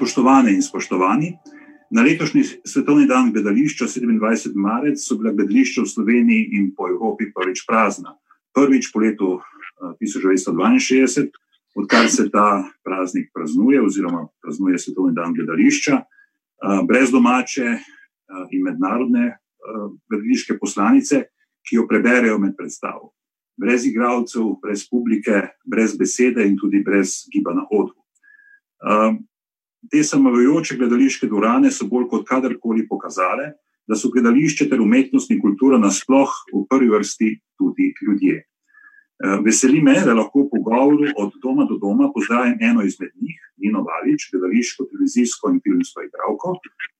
Spoštovane in spoštovani, na letošnji svetovni dan gledališča 27. marec so bila gledališča v Sloveniji in po Evropi prvič prazna. Prvič po letu 1962, odkar se ta praznik praznuje, oziroma praznuje svetovni dan gledališča, brez domače in mednarodne gledališke poslanice, ki jo preberejo med predstavo. Brez igralcev, brez publike, brez besede in tudi brez giba na odru. Te samajoče gledališke dvorane so bolj kot kadarkoli pokazale, da so gledališče ter umetnost in kultura nasploh v prvi vrsti tudi ljudje. Veseli me, da lahko v pogovoru od doma do doma pozdravim eno izmed njih, Nino Valič, gledališko, televizijsko in filmsko igralko.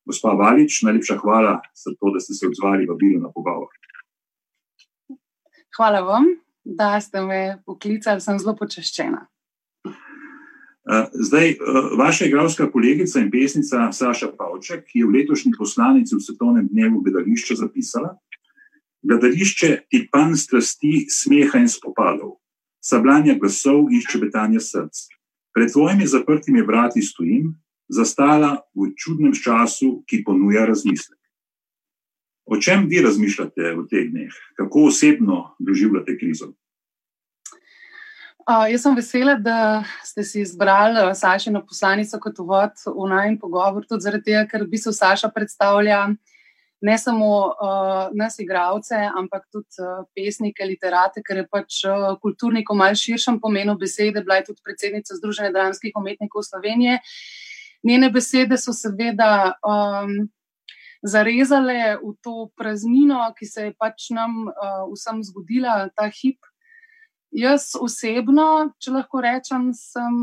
Gospa Valič, najlepša hvala za to, da ste se odzvali vabilu na pogovor. Hvala vam, da ste me poklicali, sem zelo počaščena. Zdaj, vaša igralska kolegica in pesnica Saša Pavček je v letošnji poslanici v svetovnem dnevu gledališča zapisala: Gledališče je pan strasti, smeha in spopadov, sabljanja glasov in ščebetanja src. Pred tvojimi zaprtimi vrati stojim, zastala v čudnem času, ki ponuja razmislek. O čem vi razmišljate v teh dneh, kako osebno doživljate krizo? Uh, jaz sem vesela, da ste si izbrali Sašino poslanico kot uvod v najmen pogovor, tudi zaradi tega, ker bi se Saša predstavlja ne samo uh, nas, igravce, ampak tudi uh, pesnike, literate, ker je pač uh, kulturnik v malj širšem pomenu besede, bila je tudi predsednica Združenja dramskih umetnikov Slovenije. Njene besede so seveda um, zarezale v to praznino, ki se je pač nam uh, vsem zgodila, ta hip. Jaz osebno, če lahko rečem, sem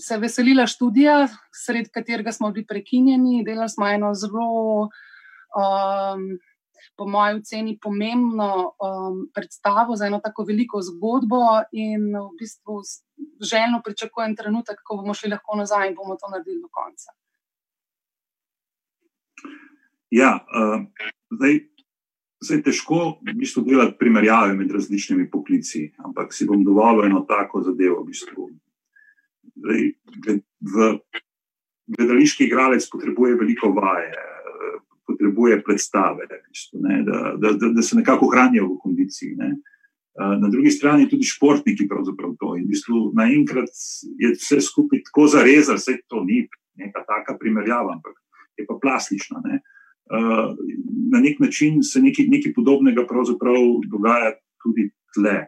se veselila študija, sred katerega smo bili prekinjeni. Delali smo eno zelo um, po mojem oceni, pomembno um, predstavo za eno tako veliko zgodbo, in v bistvu željno pričakujem trenutek, ko bomo šli lahko nazaj in bomo to naredili do konca. Ja, uh, zdaj, zdaj težko v bistvu delati primerjave med različnimi poklici, ampak si bom dovolil eno tako zadevo. V bistvu. zdaj, v gledališki igralec potrebuje veliko vaje, potrebuje predstave, bistvu, ne, da, da, da, da se nekako hranijo v kondiciji. Ne. Na drugi strani tudi športniki pravzaprav to. In v bistvu naenkrat je vse skupaj tako zarezano, vse to ni neka taka primerjava, ampak je pa plastična. Ne. Na nek način se nekaj, nekaj podobnega dogaja tudi tle.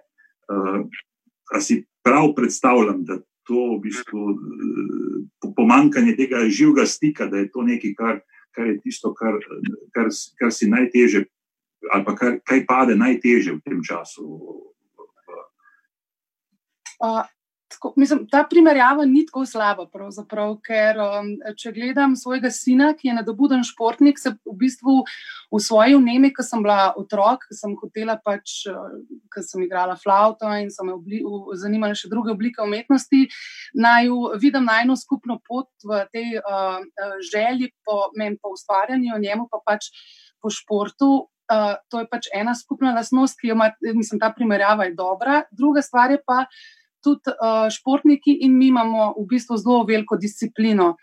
A si prav predstavljam, da to v bistvu pomankanje tega živega stika, da je to nekaj, kar kar je tisto, kar, kar, kar si najtežje, ali pa kar, kaj pade najtežje v tem času. Uh, tako, mislim, ta primerjava ni tako slaba, ker um, če gledam svojega sina, ki je nadobuden športnik, se v bistvu v svoji vnemi, ko sem bila otrok, ko sem hotela pač, ko sem igrala flauto in so me obli, zanimale še druge oblike umetnosti, naj vidim najno skupno pot v tej uh, želji po, men, po ustvarjanju, njemu pa pač po športu. Uh, to je pač ena skupna lastnost, ki jo ima, mislim, ta primerjava je dobra. Druga stvar je pa, tudi uh, športniki in mi imamo v bistvu zelo veliko disciplino.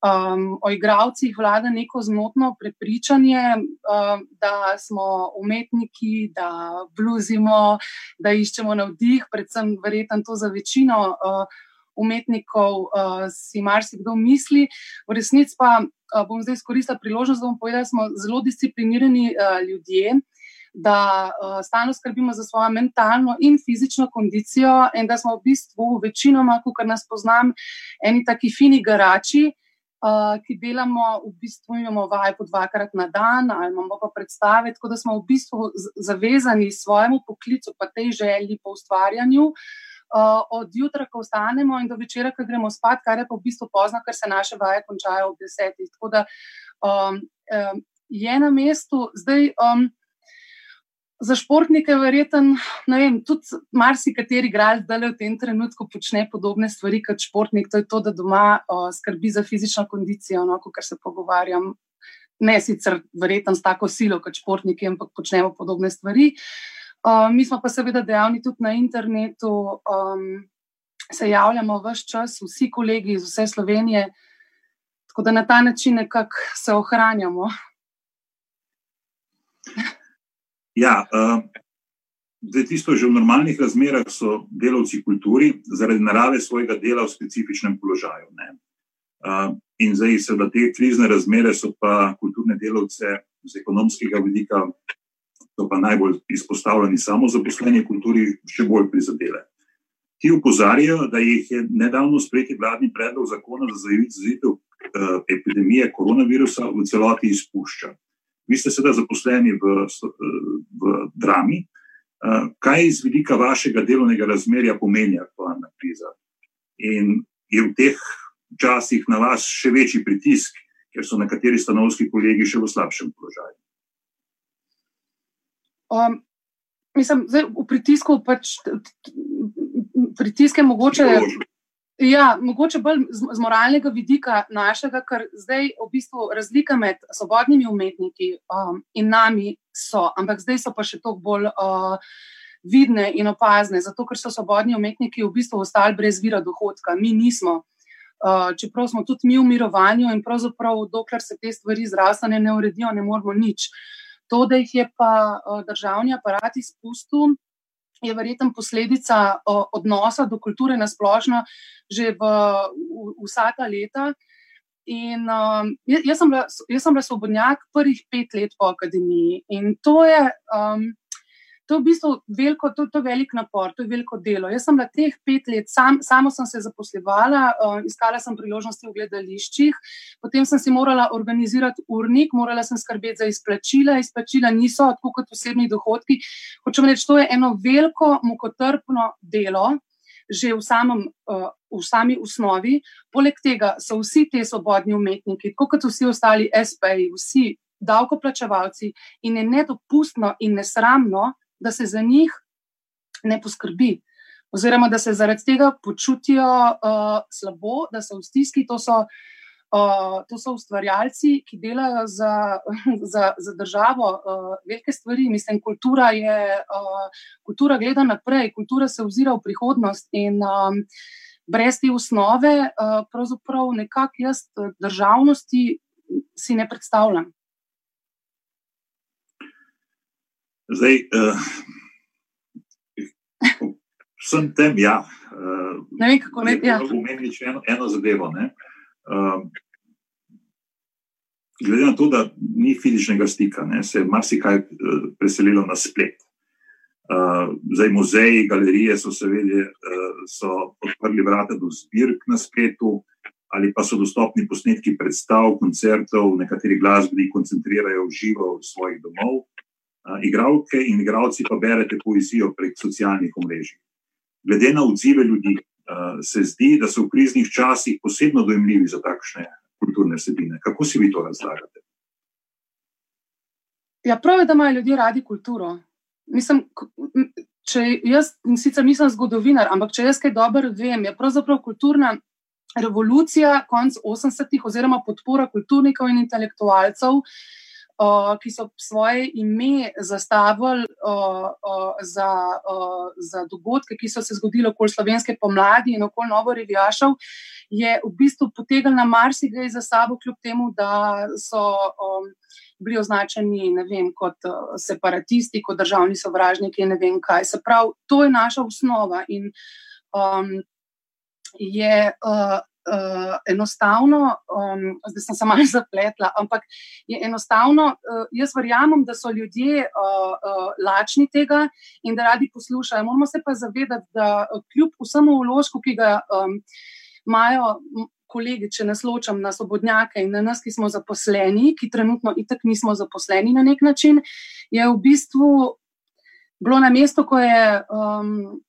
Um, o igravcih vlada neko zmotno prepričanje, um, da smo umetniki, da bluzimo, da iščemo navdih, predvsem verjetno to za večino uh, umetnikov uh, si marsikdo misli. V resnici pa uh, bom zdaj izkoristila priložnost, da bom povedala, da smo zelo disciplinirani uh, ljudje da uh, stalno skrbimo za svojo mentalno in fizično kondicijo, in da smo v bistvu večinoma, kot nas poznam, eni taki fini garači. Uh, ki delamo, v bistvu imamo vaje po dvakrat na dan, ali imamo pa predstave, tako da smo v bistvu zavezani svojemu poklicu, pa tej želji po ustvarjanju, uh, od jutra, ko vstanemo, in do večera, ko gremo spat, kar je pa v bistvu pozno, ker se naše vaje končajo ob desetih. Tako da um, um, je na mestu zdaj. Um, za športnike, verjeten, ne vem, tudi marsikateri igralec, da le v tem trenutku počne podobne stvari kot športnik. To je to, da doma o, skrbi za fizično kondicijo, no, kar se pogovarjam. Ne sicer verjetno s tako silo kot športniki, ampak počnemo podobne stvari. Uh, mi smo pa seveda dejavni tudi na internetu, um, se javljamo vse čas, vsi kolegi iz vse Slovenije. Tako da na ta način nekako se ohranjamo. Ja, uh, zdaj, tisto že v normalnih razmerah so delavci kulturi zaradi narave svojega dela v specifičnem položaju. Uh, in zdaj, seveda, te krizne razmere so pa kulturne delavce z ekonomskega vidika, to pa najbolj izpostavljeni samo zaposleni kulturi, še bolj prizadele. Ti upozarjajo, da jih je nedavno sprejeti vladni predlog zakona za zajezitev uh, epidemije koronavirusa v celoti izpušča. Vi ste sedaj zaposleni v, v drami. Uh, kaj iz vidika vašega delovnega razmerja pomeni aktualna kriza? In je v teh časih na vas še večji pritisk, ker so nekateri stanovski kolegi še v slabšem položaju? Um, mislim, da v pritisku pač pritiske mogoče. Ja, mogoče bolj z, z moralnega vidika našega, ker zdaj v bistvu razlika med svobodnimi umetniki um, in nami so, ampak zdaj so pa še toliko bolj uh, vidne in opazne, zato ker so svobodni umetniki v bistvu ostali brez vira dohodka, mi nismo. Uh, čeprav smo tudi mi v mirovanju in pravzaprav, dokler se te stvari zdravstvene ne uredijo, ne moramo nič. To, da jih je pa uh, državni aparat izpustil, je verjetno posledica uh, odnosa do kulture na splošno že v, v vsa ta leta. In um, jaz, sem bila, jaz sem bila svobodnjak prvih pet let po akademiji in to je. Um, To je v bistvu veliko, to, to velik napor, to je veliko delo. Jaz sem na teh pet let, sam, samo sem se zaposlevala, uh, iskala sem priložnosti v gledališčih, potem sem si morala organizirati urnik, morala sem skrbeti za izplačila. Izplačila niso tako kot osebni dohodki. Hočem reči, to je eno veliko, mukotrpno delo. Že v, samem, uh, v sami osnovi, poleg tega so vsi ti svobodni umetniki, tako kot vsi ostali SP-ji, vsi davkoplačevalci, in je nedopustno in nesramno, da se za njih ne poskrbi, oziroma da se zaradi tega počutijo uh, slabo, da so v stiski. To so, uh, to so ustvarjalci, ki delajo za, za, za državo uh, velike stvari. Mislim, kultura je uh, kultura gleda naprej, kultura se ozira v prihodnost. In, um, Brez te osnove, pravzaprav nekako jaz državnosti si ne predstavljam. Zdaj, uh, vsem tem, ja. Uh, ne vem, kako ne. Ja. Umeni še eno, eno zadevo. Uh, glede na to, da ni fizičnega stika, ne, se je marsikaj uh, preselilo na splet. Uh, zdaj, muzeji, galerije so seveda uh, odprli vrata do zbirk na spletu, ali pa so dostopni posnetki predstav, koncertov, nekateri glasbeniki koncentrirajo v živo v svojih domov igralke in igralci pa berete poezijo prek socialnih omrežij. Glede na odzive ljudi, se zdi, da so v kriznih časih posebno dojemljivi za takšne kulturne vsebine. Kako si vi to razlagate? Ja, prav je, da imajo ljudje radi kulturo. Mislim, če jaz sicer nisem zgodovinar, ampak če jaz kaj dobro vem, je pravzaprav kulturna revolucija konc 80-ih oziroma podpora kulturnikov in intelektualcev uh, ki so svoje ime zastavili za, za dogodke, ki so se zgodili okoli slovenske pomladi in okoli novo revijašov, je v bistvu potegnil na marsikaj za sabo, kljub temu, da so. Bili označeni vem, kot separatisti, kot državni sovražniki, ne vem kaj. Se pravi, to je naša osnova. In um, je uh, uh, enostavno, um, zdaj sem se malo zapletla, ampak je enostavno, uh, jaz verjamem, da so ljudje uh, uh, lačni tega in da radi poslušajo. Moramo se pa zavedati, da kljub vsemu vložku, ki ga um, imajo. Kolegi, če nas ločam na svobodnjake in na nas, ki smo zaposleni, ki trenutno itak nismo zaposleni na nek način, je v bistvu bilo na mestu, ko je um,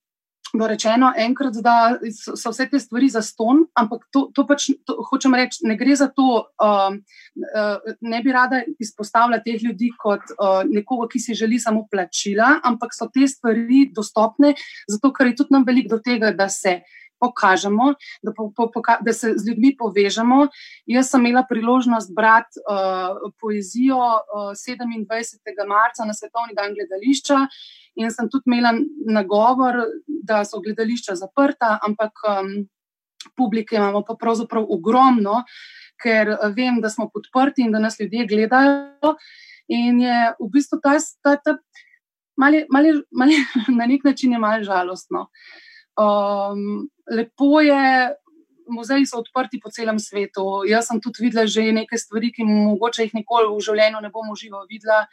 bilo rečeno enkrat, da so vse te stvari za ston, ampak to, to pač to, hočem reči, ne gre za to, um, uh, ne bi rada izpostavila teh ljudi kot uh, nekoga, ki si želi samo plačila, ampak so te stvari dostopne, zato ker je tudi nam veliko do tega, da se. Pokažemo, da, po, po, poka da se z ljudmi povežemo. Jaz sem imela priložnost brati uh, poezijo uh, 27. marca na Svetovni dan gledališča In sem tudi imela nagovor, da so gledališča zaprta, ampak um, publike imamo pa pravzaprav ogromno, ker vem, da smo podprti in da nas ljudje gledajo. In je v bistvu ta, ta, ta mali, mali, mali, na nek način malo žalostno. Um, lepo je, muzeji so odprti po celem svetu. Jaz sem tudi videla že nekaj stvari, ki mogoče jih nikoli v življenju ne bom uživala videla.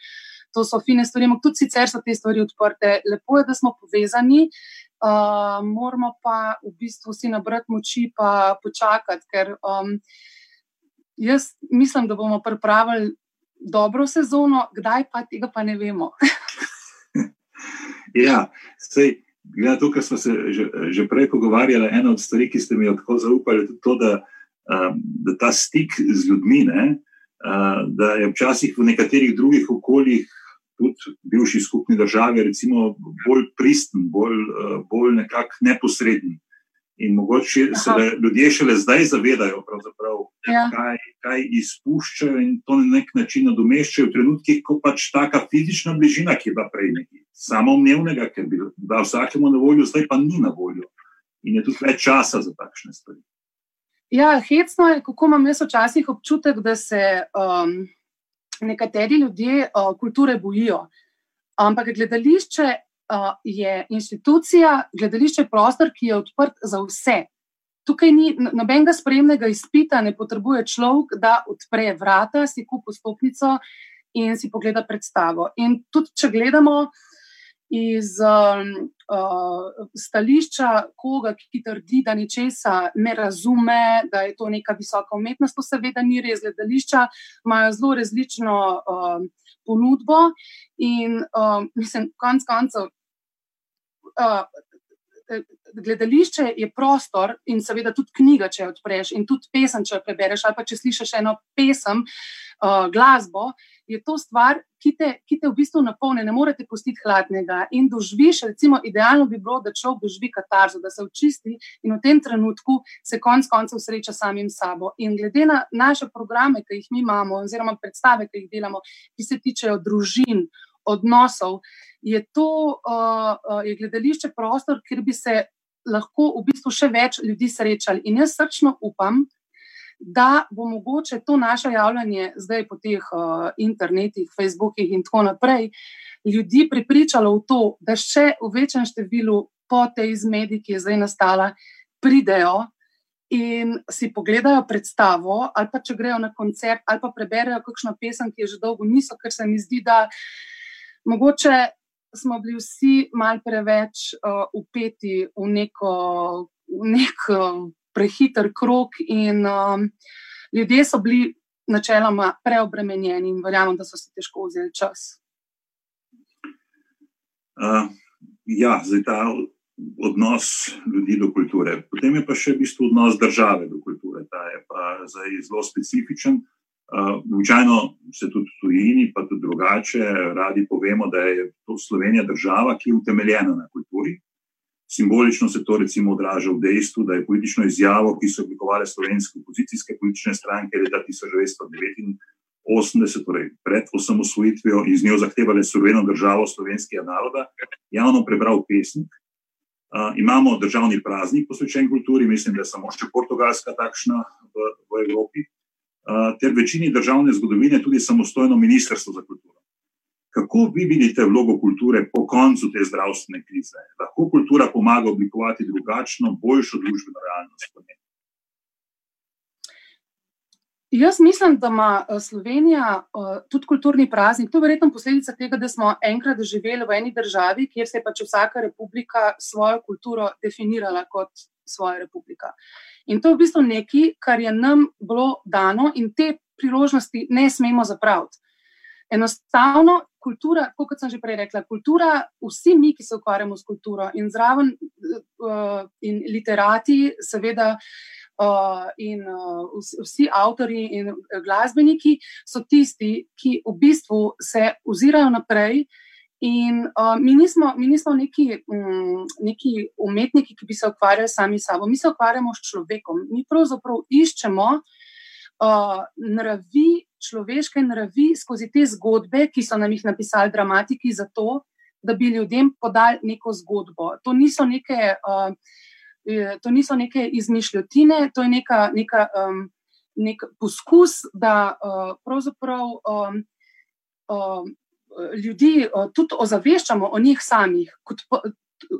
To so fine stvari, ampak tudi sicer so te stvari odprte. Lepo je, da smo povezani, uh, moramo pa v bistvu vsi nabrati moči in počakati, ker um, jaz mislim, da bomo pripravili dobro sezono, kdaj pa tega pa ne vemo. ja, sej. Glede na to, kar smo se že, že prej pogovarjali, ena od stvari, ki ste mi jo tako zaupali, je to, da, um, da ta stik z ljudmi, ne, uh, da je včasih v nekaterih drugih okoljih, tudi bivši skupni državi, recimo, bolj pristen, bolj, uh, bolj nekako neposreden. In mogoče se le, ljudje šele zdaj zavedajo, ja. kaj, kaj izpuščajo in to na nek način nadomeščajo v trenutkih, ko pač ta fizična bližina, ki je bila prej nekaj samoumevnega, ker bi bila vsakemu na voljo, zdaj pa ni na voljo. In je tudi več časa za takšne stvari. Ja, hecno je, kako imam jaz včasih občutek, da se um, nekateri ljudje uh, kulture bojijo. Ampak gledališče je institucija, gledališče prostor, ki je odprt za vse. Tukaj ni nobenega spremnega izpita, ne potrebuje človek, da odpre vrata, si kupi stopnico in si pogleda predstavo. In tudi, če gledamo iz um, uh, stališča koga, ki trdi, da ničesa ne razume, da je to neka visoka umetnost, to seveda ni res. Gledališča imajo zelo različno uh, ponudbo in uh, mislim, konc koncev gledališče je prostor in seveda tudi knjiga, če jo odpreš in tudi pesem, če jo prebereš, ali pa če slišiš eno pesem, uh, glasbo, je to stvar, ki te, ki te v bistvu napolne, ne morete pustiti hladnega in doživiš, recimo, idealno bi bilo, da človek doživi katarzo, da se očisti in v tem trenutku se konc koncev sreča samim sabo. In glede na naše programe, ki jih mi imamo, oziroma predstave, ki jih delamo, ki se tičejo družin, odnosov, je to uh, je gledališče prostor, kjer bi se lahko v bistvu še več ljudi srečali. In jaz srčno upam, da bo mogoče to naše javljanje zdaj po teh uh, internetih, Facebookih in tako naprej ljudi pripričalo v to, da še v večjem številu po tej zmedi, ki je zdaj nastala, pridejo. In si pogledajo predstavo, ali pa če grejo na koncert, ali pa preberejo kakšno pesem, ki je že dolgo niso, ker se mi zdi, da uh, mogoče smo bili vsi malce preveč uh, upeti v, neko, v nek uh, prehiter krok, in um, ljudje so bili načeloma preobremenjeni, in verjamem, da so si težko vzeli čas. Uh, ja, zdaj ta odnos ljudi do kulture. Potem je pa še v bistvu odnos države do kulture. Ta je pa zdaj zelo specifičen. Običajno se tudi tujini, pa tudi drugače, radi povemo, da je to Slovenija država, ki je utemeljena na kulturi. Simbolično se to recimo odraža v dejstvu, da je politično izjavo, ki so oblikovali slovenske opozicijske politične stranke leta 1989, torej pred osamosvojitvijo in z njo zahtevali suvereno državo slovenskega naroda, javno prebral pesnik. Uh, imamo državni praznik posvečen kulturi, mislim, da je samo še portugalska takšna v, v Evropi ter večini državne zgodovine tudi samostojno ministrstvo za kulturo. Kako vi vidite vlogo kulture po koncu te zdravstvene krize? Lahko kultura pomaga oblikovati drugačno, boljšo družbeno realnost? Jaz mislim, da ima Slovenija tudi kulturni praznik. To je verjetno posledica tega, da smo enkrat živeli v eni državi, kjer se je pač vsaka republika svojo kulturo definirala kot svoja republika. In to je v bistvu nekaj, kar je nam bilo dano, in te priložnosti ne smemo zapraviti. Enostavno, kultura, kot sem že prej rekla, kultura, vsi mi, ki se ukvarjamo s kulturo in zraven, uh, in literati, seveda, uh, in uh, vsi avtori in glasbeniki, so tisti, ki v bistvu se ozirajo naprej In uh, mi, nismo, mi nismo neki, um, neki umetniki, ki bi se ukvarjali sami s sabo, mi se ukvarjamo s človekom. Mi pravzaprav iščemo uh, naravi, človeške naravi skozi te zgodbe, ki so nam jih napisali dramatiki, zato da bi ljudem podali neko zgodbo. To niso neke, uh, to niso neke izmišljotine, to je neka. neka um, nek poskus, da uh, pravzaprav um, um, ljudi uh, tudi ozaveščamo o njih samih, kot,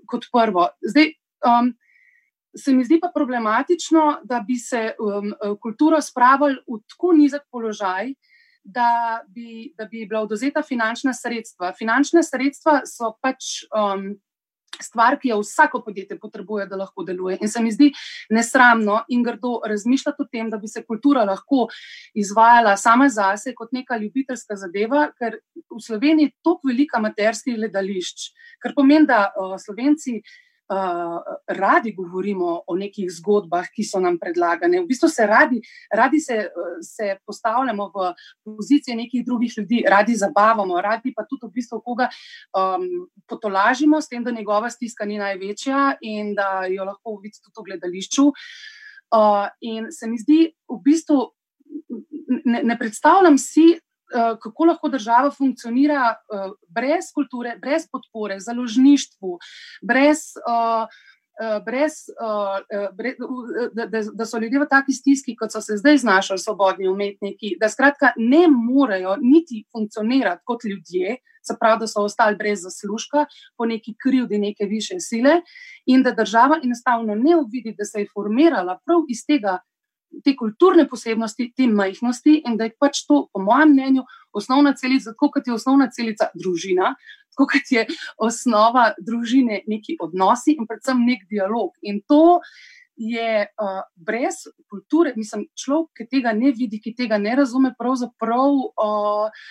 kot prvo. Zdaj, um, se mi zdi pa problematično, da bi se um, kulturo spravili v tako nizek položaj, da bi, da bi bila oduzeta finančna sredstva. Finančna sredstva so pač. Um, stvar, ki jo vsako podjetje potrebuje, da lahko deluje. In se mi zdi nesramno in grdo razmišljati o tem, da bi se kultura lahko izvajala sama zase kot neka ljubiteljska zadeva, ker v Sloveniji je toliko velika materskih gledališč, kar pomeni, da uh, Slovenci. Uh, radi govorimo o nekih zgodbah, ki so nam predlagane. V bistvu se radi, radi se, se postavljamo v pozicije nekih drugih ljudi, radi zabavamo, radi pa tudi v bistvu koga um, potolažimo, s tem, da njegova stiska ni največja in da jo lahko vidite tudi v gledališču. Uh, in se mi zdi, v bistvu ne, ne predstavljam si, Eh, kako lahko država funkcionira eh, brez kulture, brez podpore, založništvu, brez. Uh, Brez, brez, da, da so ljudje v taki stiski, kot so se zdaj znašli, svobodni umetniki, da skratka ne morejo niti funkcionirati kot ljudje, se pravi, da so ostali brez zaslužka, po neki krivdi neke više sile, in da država enostavno ne uvidi, da se je formirala prav iz tega te kulturne posebnosti, te majhnosti in da je pač to, po mojem mnenju, osnovna celica, tako kot je osnovna celica družina, tako kot je osnova družine neki odnosi in predvsem nek dialog. In to je uh, brez kulture, mislim, človek, ki tega ne vidi, ki tega ne razume, pravzaprav uh,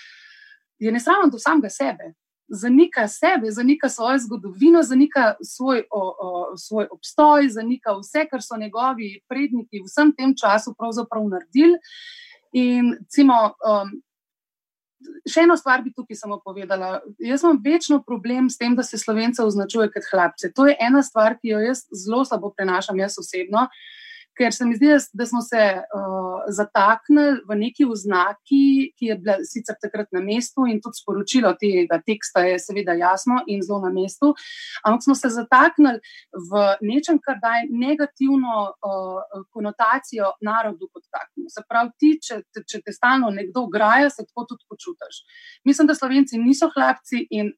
je nesramen do samega sebe zanika sebe, zanika svojo zgodovino, zanika svoj, o, o, svoj obstoj, zanika vse, kar so njegovi predniki v vsem tem času pravzaprav naredili. In, cimo, um, še eno stvar bi tukaj samo povedala. Jaz imam večno problem s tem, da se slovence označuje kot hlapce. To je ena stvar, ki jo jaz zelo slabo prenašam, jaz osebno. Uh, ker se mi zdi, da smo se uh, zataknili v neki oznaki, ki je bila sicer takrat na mestu, in tudi sporočilo tega teksta je seveda jasno in zelo na mestu, ampak smo se zataknili v nečem, kar daje negativno uh, konotacijo narodu kot takemu. Se pravi, ti, če, če te stalno nekdo graja, se tako tudi počutiš. Mislim, da slovenci niso hlapci in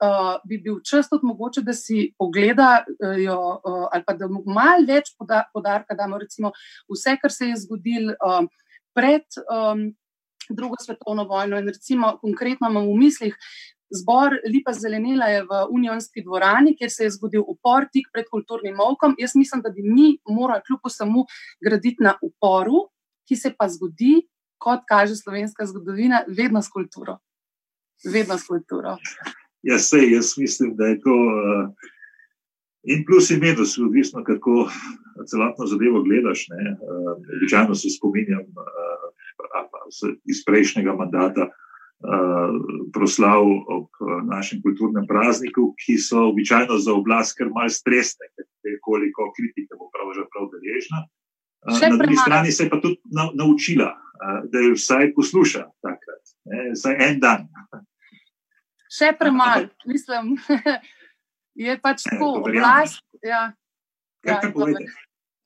uh, bi bil čas tudi mogoče, da si pogledajo, uh, ali pa da malo več poda, podarka damo, recimo vse, kar se je zgodilo uh, pred um, drugo svetovno vojno. In recimo konkretno imamo v mislih. Zbor Lipa Zelenila je v Unionski dvorani, kjer se je zgodil upor tik pred kulturnim molkom. Jaz mislim, da bi mi morali kljub samo graditi na uporu, ki se pa zgodi, kot kaže slovenska zgodovina, vedno s kulturo. Vedno s kulturo. Ja, sej, jaz mislim, da je to uh, in plus in minus, odvisno kako celotno zadevo gledaš. Uh, običajno se spominjam uh, iz prejšnjega mandata uh, proslav ob našem kulturnem prazniku, ki so običajno za oblast kar malce stresne, koliko kritike bo pravzaprav deležna. Uh, na drugi strani se je pa tudi na, naučila, uh, da je vsaj posluša takrat, ne, vsaj en dan še premalo, mislim, je pač tako, oblast. Ja, ja,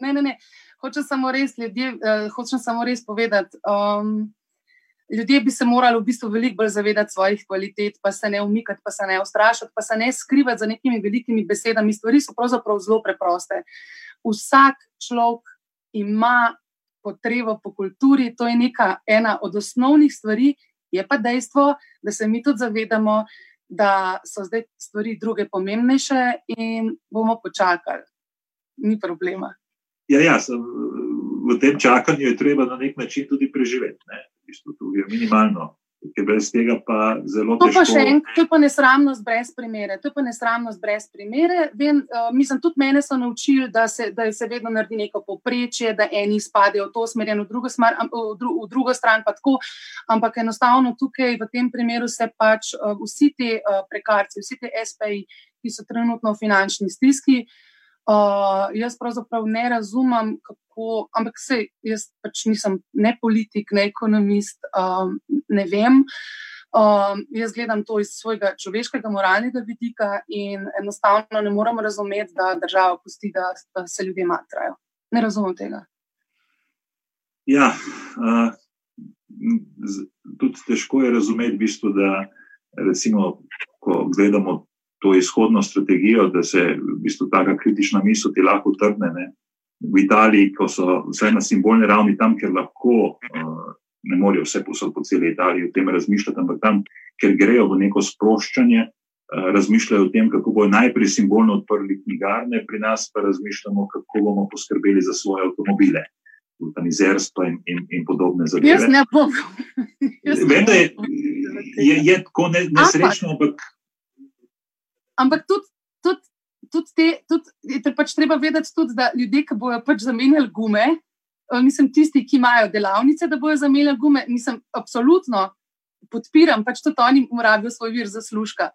ne, ne, ne. Hočem samo res, ljudje, uh, hočem samo res povedati. Um, ljudje bi se morali v bistvu veliko bolj zavedati svojih kvalitet, pa se ne umikati, pa se ne ustrašiti, pa se ne skrivati za nekimi velikimi besedami. Stvari so pravzaprav zelo preproste. Vsak človek ima potrebo po kulturi, to je neka ena od osnovnih stvari, Je pa dejstvo, da se mi tudi zavedamo, da so zdaj stvari druge pomembnejše in bomo počakali. Ni problema. Ja, ja, sem, v tem čakanju je treba na nek način tudi preživeti. Ne? V bistvu, je minimalno je brez tega pa zelo težko. To pa še enkrat, to je pa nesramnost brez primere. To je pa nesramnost brez primere. Vem, uh, mislim, tudi mene so naučili, da se, da se vedno naredi neko poprečje, da eni spadajo v to smer, v drugo, smer, v, dru, v drugo stran pa tako. Ampak enostavno tukaj v tem primeru se pač uh, vsi ti uh, prekarci, vsi ti SPI, ki so trenutno v finančni stiski. Uh, jaz pravzaprav ne razumem, kako, ampak se, jaz pač nisem ne politik, ne ekonomist, um, ne vem. Um, jaz gledam to iz svojega človeškega, moralnega vidika in enostavno ne moremo razumeti, da država pusti, da, da se ljudje matrajo. Ne razumem tega. Ja, uh, tudi težko je razumeti, v bistvu, da recimo, ko gledamo to izhodno strategijo, da se v bistvu taka kritična misel ti lahko trdne. Ne? V Italiji, ko so vse na simbolni ravni, tam, kjer lahko uh, ne morejo vse posod po celi Italiji o tem razmišljati, ampak tam, kjer grejo v neko sproščanje, uh, razmišljajo o tem, kako bojo najprej simbolno odprli knjigarne, pri nas pa razmišljamo, kako bomo poskrbeli za svoje avtomobile. Eutanizerstvo in, in, in podobne zadeve. Jaz ne bom. Vem, da je, je, je tako nesrečno, ampak ampak tudi, tudi, tudi te, tudi, te pač treba vedeti, tudi, da ljudje, ki bojo pač zamenjali gume, eh, tisti, ki imajo delavnice, da bojo zamenjali gume, nisem absolutno podpiram, pač tudi oni morajo svoj vir zaslužka.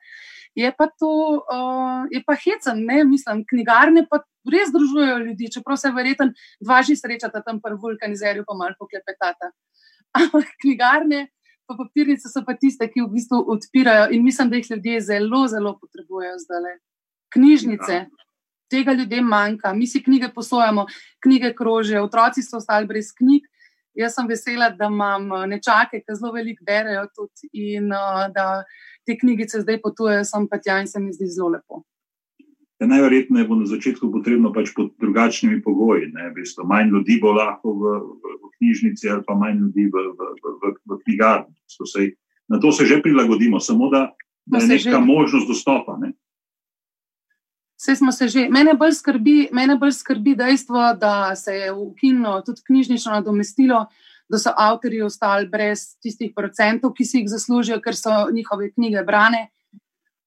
Je pa to, uh, je pa hecen, ne mislim, knjigarne pa res združujejo ljudi, čeprav se verjetno dva že srečata tam pri vulkanizerju, pa malo poklepetata. Ampak knjigarne pa papirnice so pa tiste, ki v bistvu odpirajo in mislim, da jih ljudje zelo, zelo potrebujejo zdaj. Knjižnice, ja. Tega ljudem manjka, mi si knjige posojamo, knjige krožijo, otroci so ostali brez knjig. Jaz sem vesela, da imam eh, nečake, ki zelo veliko berejo tudi in uh, da te knjigice zdaj potujejo sem pa tja in se mi zdi zelo lepo. Ja, najverjetneje bo na začetku potrebno pač pod drugačnimi pogoji. Manj ljudi bo lahko v, v, v knjižnici, ali pa manj ljudi v, v, v, v knjigarni. Na to se že prilagodimo, samo da, da je neka možnost dostopa. Ne? Vse smo se že. Mene bolj skrbi, mene bolj skrbi dejstvo, da se je ukinilo tudi knjižnično nadomestilo, da so avtori ostali brez tistih procentov, ki si jih zaslužijo, ker so njihove knjige brane.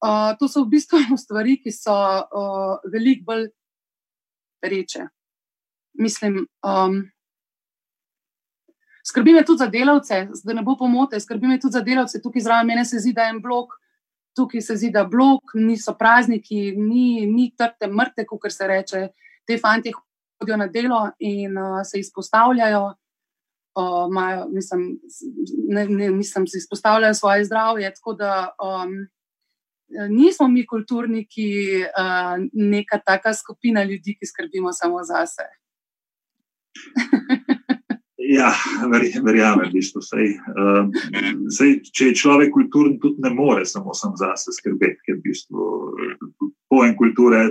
Uh, to so v bistvu stvari, ki so uh, veliko bolj reče. Mislim, um, skrbi me tudi za delavce, da ne bo pomote, skrbi me tudi za delavce. Tukaj zraven mene se zdi, da je en blok, tukaj se zdi, da blok, niso prazniki, ni, ni trte mrte, kot se reče. Te fanti hodijo na delo in uh, se izpostavljajo. Uh, majo, mislim, ne, ne, mislim, se izpostavljajo svoje zdravje. Tako da um, nismo mi kulturniki, uh, neka taka skupina ljudi, ki skrbimo samo za sebe. ja, verjamem, v bistvu. Sej, uh, sej, če je človek kulturen, tudi ne more samo za sebe skrbeti, ker v bistvu pojem kulture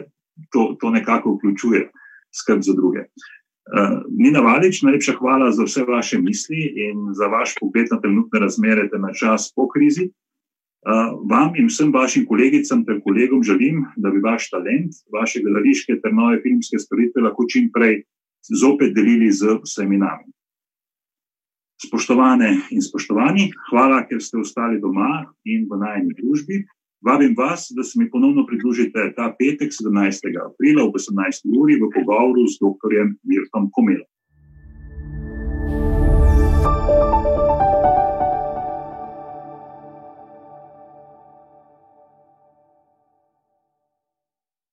to, to nekako vključuje skrb za druge. Uh, Nina Valič, najlepša hvala za vse vaše misli in za vaš pogled na trenutne razmere, na čas po krizi. Vam in vsem vašim kolegicam ter kolegom želim, da bi vaš talent, vaše gledališke ter nove filmske storitve lahko čim prej zopet delili z vsemi nami. Spoštovane in spoštovani, hvala, ker ste ostali doma in v najni družbi. Vabim vas, da se mi ponovno pridružite ta petek, 17. aprila ob 18. uri v pogovoru z dr. Mirtom Komelom.